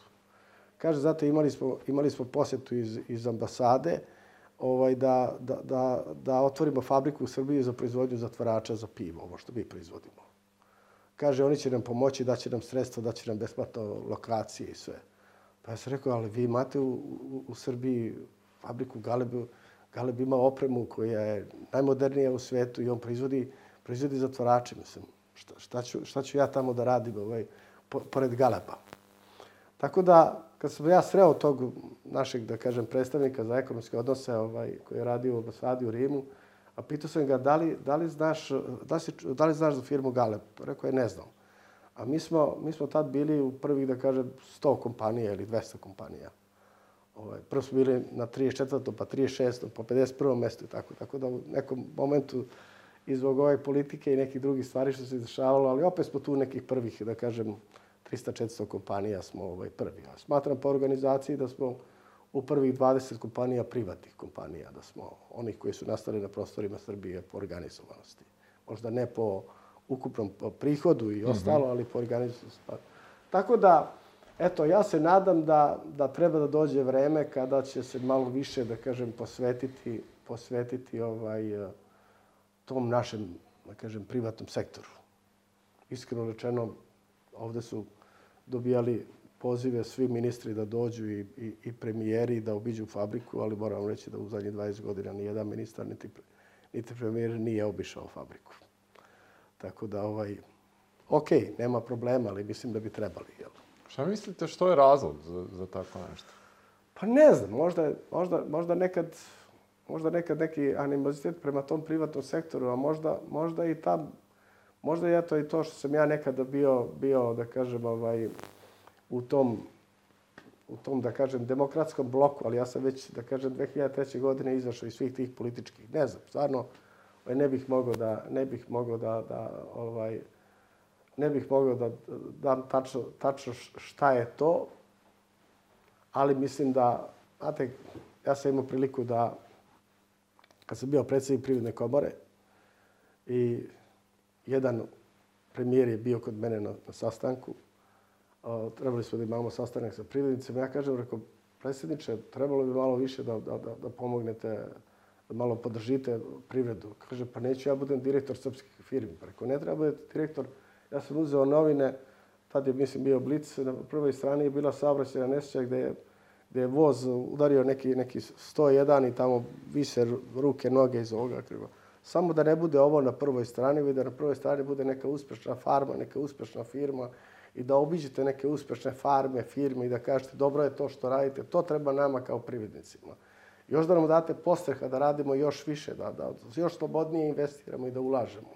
Kaže, zato imali smo, imali smo posjetu iz, iz ambasade ovaj, da, da, da, da otvorimo fabriku u Srbiji za proizvodnju zatvarača za pivo, ovo što mi proizvodimo. Kaže, oni će nam pomoći, daće nam sredstva, daće nam besplatno lokacije i sve. Pa ja sam rekao, ali vi imate u, u, u Srbiji fabriku Galeb, Galeb ima opremu koja je najmodernija u svetu i on proizvodi, proizvodi zatvorače, mislim. Šta, šta, ću, šta ću ja tamo da radim ovaj, pored Galeba? Tako da, kad sam ja sreo tog našeg, da kažem, predstavnika za ekonomske odnose ovaj, koji je radio u ambasadi u Rimu, a pitao sam ga da li, da li, znaš, da, si, da li znaš za firmu Galeb? Rekao je ne znam. A mi smo, mi smo tad bili u prvih, da kažem, 100 kompanija ili 200 kompanija. Ovaj, prvo smo bili na 34. pa 36. pa 51. mestu i tako. Tako da u nekom momentu izvog ove politike i nekih drugih stvari što se dešavalo, ali opet smo tu nekih prvih, da kažem, 300-400 kompanija smo ovaj, prvi. Ja smatram po organizaciji da smo u prvih 20 kompanija privatnih kompanija, da smo onih koji su nastali na prostorima Srbije po organizovanosti. Možda ne po ukupnom prihodu i ostalo, mm -hmm. ali po organizovanosti. Tako da, Eto, ja se nadam da, da treba da dođe vreme kada će se malo više, da kažem, posvetiti, posvetiti ovaj, eh, tom našem, da kažem, privatnom sektoru. Iskreno rečeno, ovde su dobijali pozive svi ministri da dođu i, i, i premijeri da obiđu fabriku, ali moram reći da u zadnjih 20 godina ni jedan ministar, niti, niti premijer nije obišao fabriku. Tako da, ovaj, ok, nema problema, ali mislim da bi trebali, jel? Šta mislite što je razlog za, za tako nešto? Pa ne znam, možda, možda, možda nekad možda nekad neki animozitet prema tom privatnom sektoru, a možda, možda i ta, možda je to i to što sam ja nekada bio, bio da kažem, ovaj, u tom, u tom, da kažem, demokratskom bloku, ali ja sam već, da kažem, 2003. godine izašao iz svih tih političkih. Ne znam, stvarno, ovaj, ne bih mogao da, ne bih mogao da, da ovaj, ne bih mogao da dam tačno, tačno šta je to, ali mislim da, znate, ja sam imao priliku da, kad sam bio predsednik Privredne komore i jedan premijer je bio kod mene na, na sastanku, o, trebali smo da imamo sastanak sa privrednicima, ja kažem, rekao, predsjedniče, trebalo bi malo više da, da, da, da pomognete, da malo podržite privredu. Kaže, pa neću ja budem direktor srpskih firmi. Pa rekao, ne treba budete direktor Ja sam uzeo novine, tad je, mislim, bio blic, na prvoj strani je bila saobraćajna nesreća gde je, gde je voz udario neki, neki 101 i tamo vise ruke, noge iz ovoga kriva. Samo da ne bude ovo na prvoj strani, već da na prvoj strani bude neka uspešna farma, neka uspešna firma i da obiđete neke uspešne farme, firme i da kažete dobro je to što radite. To treba nama kao privrednicima. Još da nam date postreha da radimo još više, da, da još slobodnije investiramo i da ulažemo.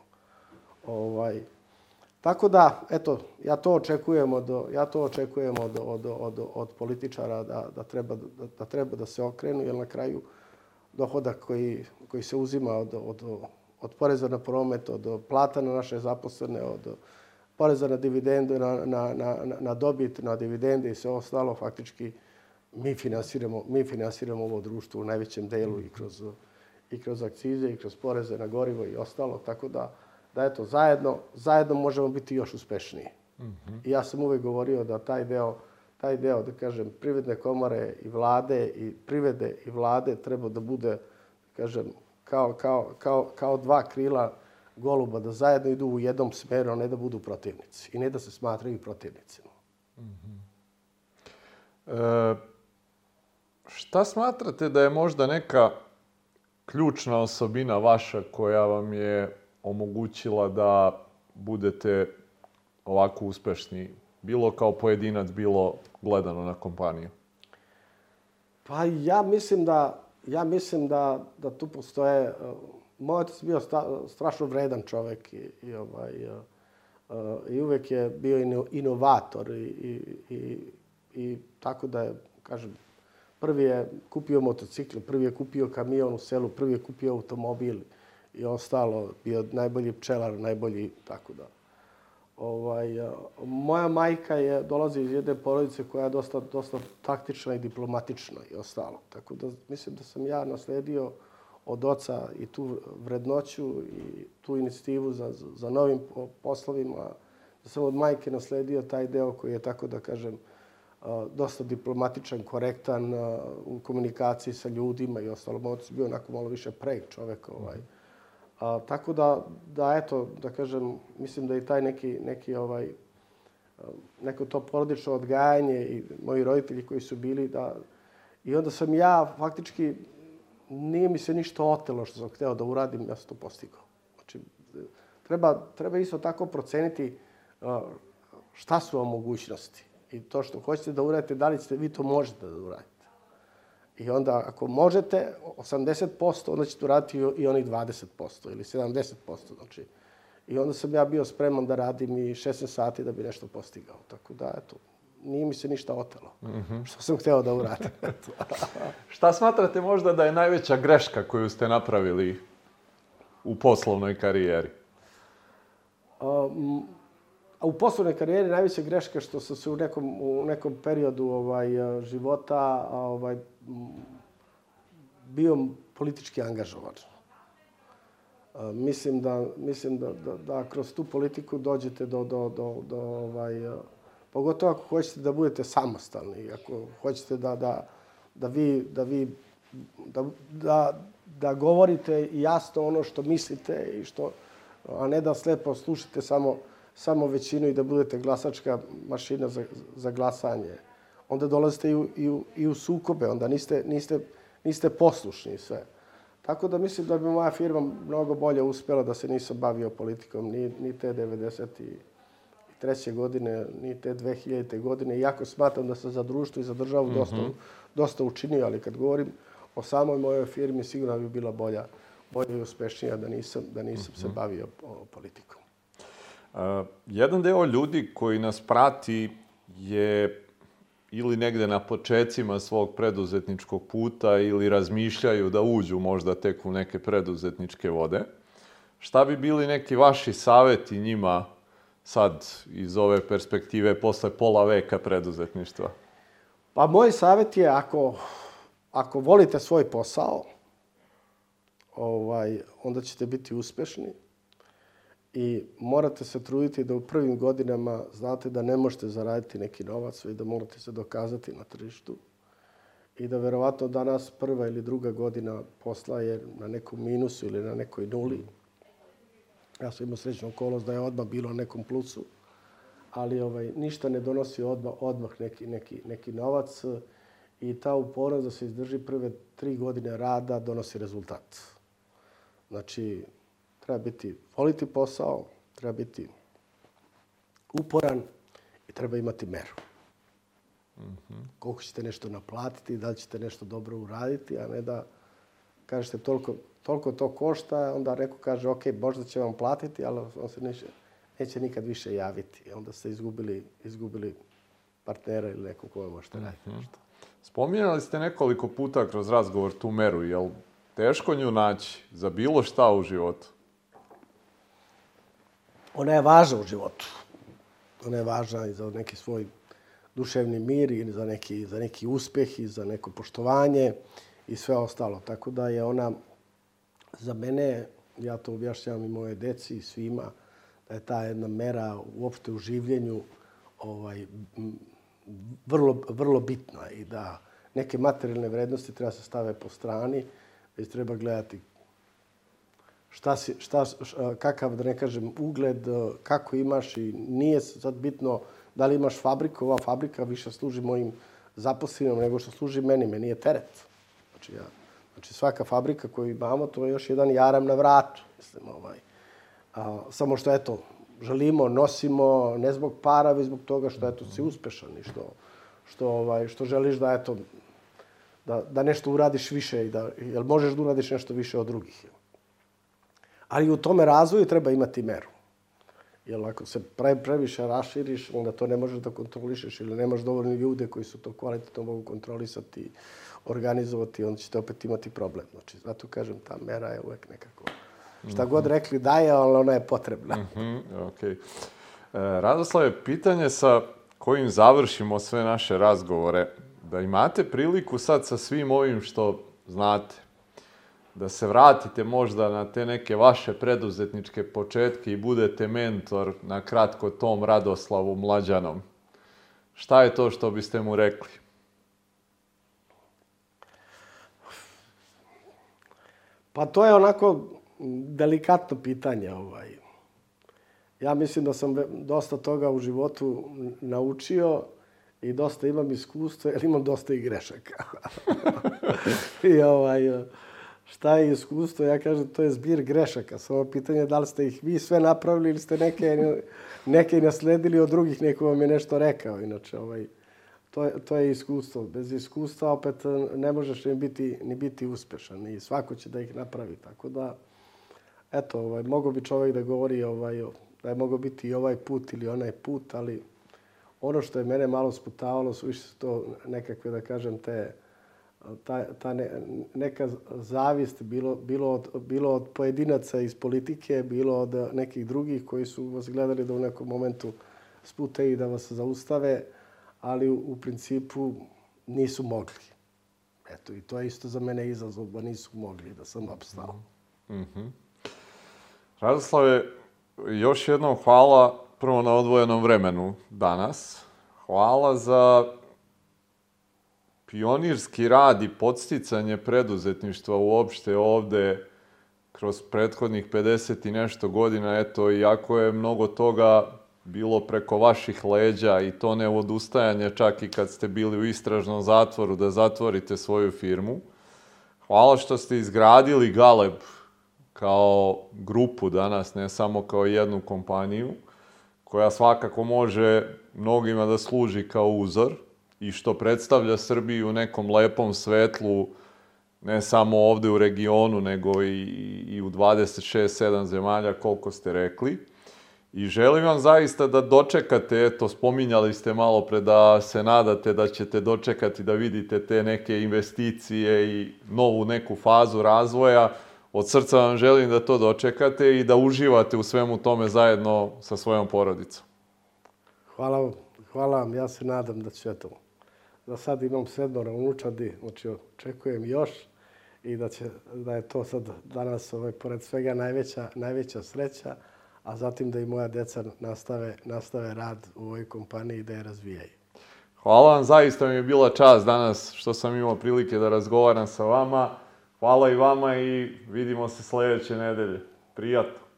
Ovaj, tako da, eto, ja to očekujem od, ja to očekujem od, od, od, od političara da, da, treba, da, da treba da se okrenu, jer na kraju dohodak koji, koji se uzima od, od, od poreza na promet, od plata na naše zaposlene, od poreza na dividendu, na, na, na, na dobit, na dividende i sve ostalo, faktički mi finansiramo, mi finansiramo ovo društvo u najvećem delu i kroz, i kroz akcize i kroz poreze na gorivo i ostalo. Tako da, da eto, zajedno, zajedno možemo biti još uspešniji. Mm -hmm. I ja sam uvek govorio da taj deo, taj deo, da kažem, privredne komore i vlade i privede i vlade treba da bude, da kažem, kao, kao, kao, kao dva krila goluba, da zajedno idu u jednom smeru, a ne da budu protivnici. I ne da se smatraju protivnicima. Mm -hmm. e, šta smatrate da je možda neka ključna osobina vaša koja vam je omogućila da budete ovako uspešni, bilo kao pojedinac, bilo gledano na kompaniju? Pa ja mislim da, ja mislim da, da tu postoje... Moj otac bio sta, strašno vredan čovek i, i, ovaj, i uvek je bio inovator i, i, i, i tako da je, kažem, prvi je kupio motocikl, prvi je kupio kamion u selu, prvi je kupio automobil i ostalo, bio najbolji pčelar, najbolji, tako da. Ovaj, moja majka je, dolazi iz jedne porodice koja je dosta, dosta taktična i diplomatična i ostalo. Tako da mislim da sam ja nasledio od oca i tu vrednoću i tu inicijativu za, za novim poslovima. Da sam od majke nasledio taj deo koji je, tako da kažem, dosta diplomatičan, korektan u komunikaciji sa ljudima i ostalo. Moj otac bio onako malo više prejk čovek. Ovaj. A, tako da, da eto, da kažem, mislim da i taj neki, neki ovaj, neko to porodično odgajanje i moji roditelji koji su bili da... I onda sam ja faktički, nije mi se ništa otelo što sam hteo da uradim, ja sam to postigao. Znači, treba, treba isto tako proceniti šta su vam mogućnosti. I to što hoćete da uradite, da li ćete vi to možete da uradite. I onda, ako možete 80%, onda ćete uraditi i oni 20% ili 70%. Znači, I onda sam ja bio spreman da radim i 16 sati da bi nešto postigao. Tako da, eto, nije mi se ništa otelo. Mm -hmm. Što sam hteo da uradim. Šta smatrate možda da je najveća greška koju ste napravili u poslovnoj karijeri? Um, a u poslovnoj karijeri najveća greška što sam se u nekom, u nekom periodu ovaj, života ovaj, bio politički angažovan. Mislim da, mislim da, da, da kroz tu politiku dođete do, do, do, do ovaj, pogotovo ako hoćete da budete samostalni, ako hoćete da, da, da vi, da vi da, da, da govorite jasno ono što mislite i što, a ne da slepo slušate samo, samo većinu i da budete glasačka mašina za, za glasanje onda dolazite i u, i u, i u sukobe, onda niste, niste, niste poslušni sve. Tako da mislim da bi moja firma mnogo bolje uspela da se nisam bavio politikom ni, ni te 93. godine, ni te 2000. godine, iako smatram da sam za društvo i za državu mm -hmm. dosta, dosta učinio, ali kad govorim o samoj mojoj firmi, sigurno bi bila bolja, bolja i uspešnija da nisam, da nisam mm -hmm. se mhm. bavio politikom. Jedan deo ljudi koji nas prati je ili negde na počecima svog preduzetničkog puta ili razmišljaju da uđu možda tek u neke preduzetničke vode. Šta bi bili neki vaši saveti njima sad iz ove perspektive posle pola veka preduzetništva? Pa moj savjet je ako, ako volite svoj posao, ovaj, onda ćete biti uspešni i morate se truditi da u prvim godinama znate da ne možete zaraditi neki novac, i da morate se dokazati na tržištu i da verovatno danas prva ili druga godina posla je na nekom minusu ili na nekoj nuli. Ja sam imao srećnu okolost da je odmah bilo na nekom plusu, ali ovaj, ništa ne donosi odmah, odmah neki, neki, neki novac i ta upornost da se izdrži prve tri godine rada donosi rezultat. Znači, treba biti, voliti posao, treba biti uporan i treba imati meru. Mm -hmm. Koliko ćete nešto naplatiti, da li ćete nešto dobro uraditi, a ne da kažete toliko, toliko to košta, onda neko kaže, ok, možda će vam platiti, ali on se neće, neće nikad više javiti. I onda ste izgubili, izgubili partnera ili nekog ko možete mm -hmm. raditi Spominjali ste nekoliko puta kroz razgovor tu meru, jel teško nju naći za bilo šta u životu? Ona je važna u životu. Ona je važna i za neki svoj duševni mir i za neki, za neki uspeh i za neko poštovanje i sve ostalo. Tako da je ona za mene, ja to objašnjavam i moje deci i svima, da je ta jedna mera uopšte u življenju ovaj, vrlo, vrlo bitna i da neke materijalne vrednosti treba se stave po strani, već treba gledati šta si, šta, kakav, da ne kažem, ugled, kako imaš i nije sad bitno da li imaš fabriku, ova fabrika više služi mojim zaposlenim nego što služi meni, meni je teret. Znači, ja, znači svaka fabrika koju imamo, to je još jedan jaram na vratu. Mislim, ovaj. A, samo što, eto, želimo, nosimo, ne zbog para, već zbog toga što, eto, si uspešan i što, što, ovaj, što želiš da, eto, da, da nešto uradiš više i da, jel možeš da uradiš nešto više od drugih. Ali u tome razvoju treba imati meru. Jer ako se pre, previše raširiš, onda to ne možeš da kontrolišeš ili nemaš dovoljno ljude koji su to kvalitetno mogu kontrolisati, organizovati, onda ćete opet imati problem. Znači, zato kažem, ta mera je uvek nekako... Šta god mhm. rekli da je, ali ona je potrebna. Mm -hmm, okay. e, Radoslave, pitanje sa kojim završimo sve naše razgovore, da imate priliku sad sa svim ovim što znate, da se vratite možda na te neke vaše preduzetničke početke i budete mentor na kratko tom Radoslavu Mlađanom. Šta je to što biste mu rekli? Pa to je onako delikatno pitanje. Ovaj. Ja mislim da sam dosta toga u životu naučio i dosta imam iskustva, jer imam dosta i grešaka. I ovaj, šta je iskustvo? Ja kažem, to je zbir grešaka. Samo pitanje je da li ste ih vi sve napravili ili ste neke, neke nasledili od drugih, neko vam je nešto rekao. Inače, ovaj, to, je, to je iskustvo. Bez iskustva opet ne možeš ni biti, ni biti uspešan i svako će da ih napravi. Tako da, eto, ovaj, mogo bi čovjek da govori ovaj, da je mogo biti i ovaj put ili onaj put, ali ono što je mene malo sputavalo su više to nekakve, da kažem, te ta, ta ne, neka zavist bilo, bilo, od, bilo od pojedinaca iz politike, bilo od nekih drugih koji su vas gledali da u nekom momentu spute i da vas zaustave, ali u, u principu nisu mogli. Eto, i to je isto za mene izazov, da nisu mogli, da sam opstao. Mm -hmm. Radoslave, još jednom hvala prvo na odvojenom vremenu danas. Hvala za pionirski rad i podsticanje preduzetništva uopšte ovde kroz prethodnih 50 i nešto godina, eto, iako je mnogo toga bilo preko vaših leđa i to ne odustajanje čak i kad ste bili u istražnom zatvoru da zatvorite svoju firmu. Hvala što ste izgradili Galeb kao grupu danas, ne samo kao jednu kompaniju, koja svakako može mnogima da služi kao uzor i što predstavlja Srbiju u nekom lepom svetlu, ne samo ovde u regionu, nego i, i u 26-7 zemalja, koliko ste rekli. I želim vam zaista da dočekate, eto, spominjali ste malo pre da se nadate da ćete dočekati da vidite te neke investicije i novu neku fazu razvoja. Od srca vam želim da to dočekate i da uživate u svemu tome zajedno sa svojom porodicom. Hvala vam. Hvala vam. Ja se nadam da će to za sad imam sedmora unučadi, znači očekujem još i da, će, da je to sad danas, ovaj, pored svega, najveća, najveća sreća, a zatim da i moja deca nastave, nastave rad u ovoj kompaniji i da je razvijaju. Hvala vam, zaista mi je bila čast danas što sam imao prilike da razgovaram sa vama. Hvala i vama i vidimo se sledeće nedelje. Prijatno.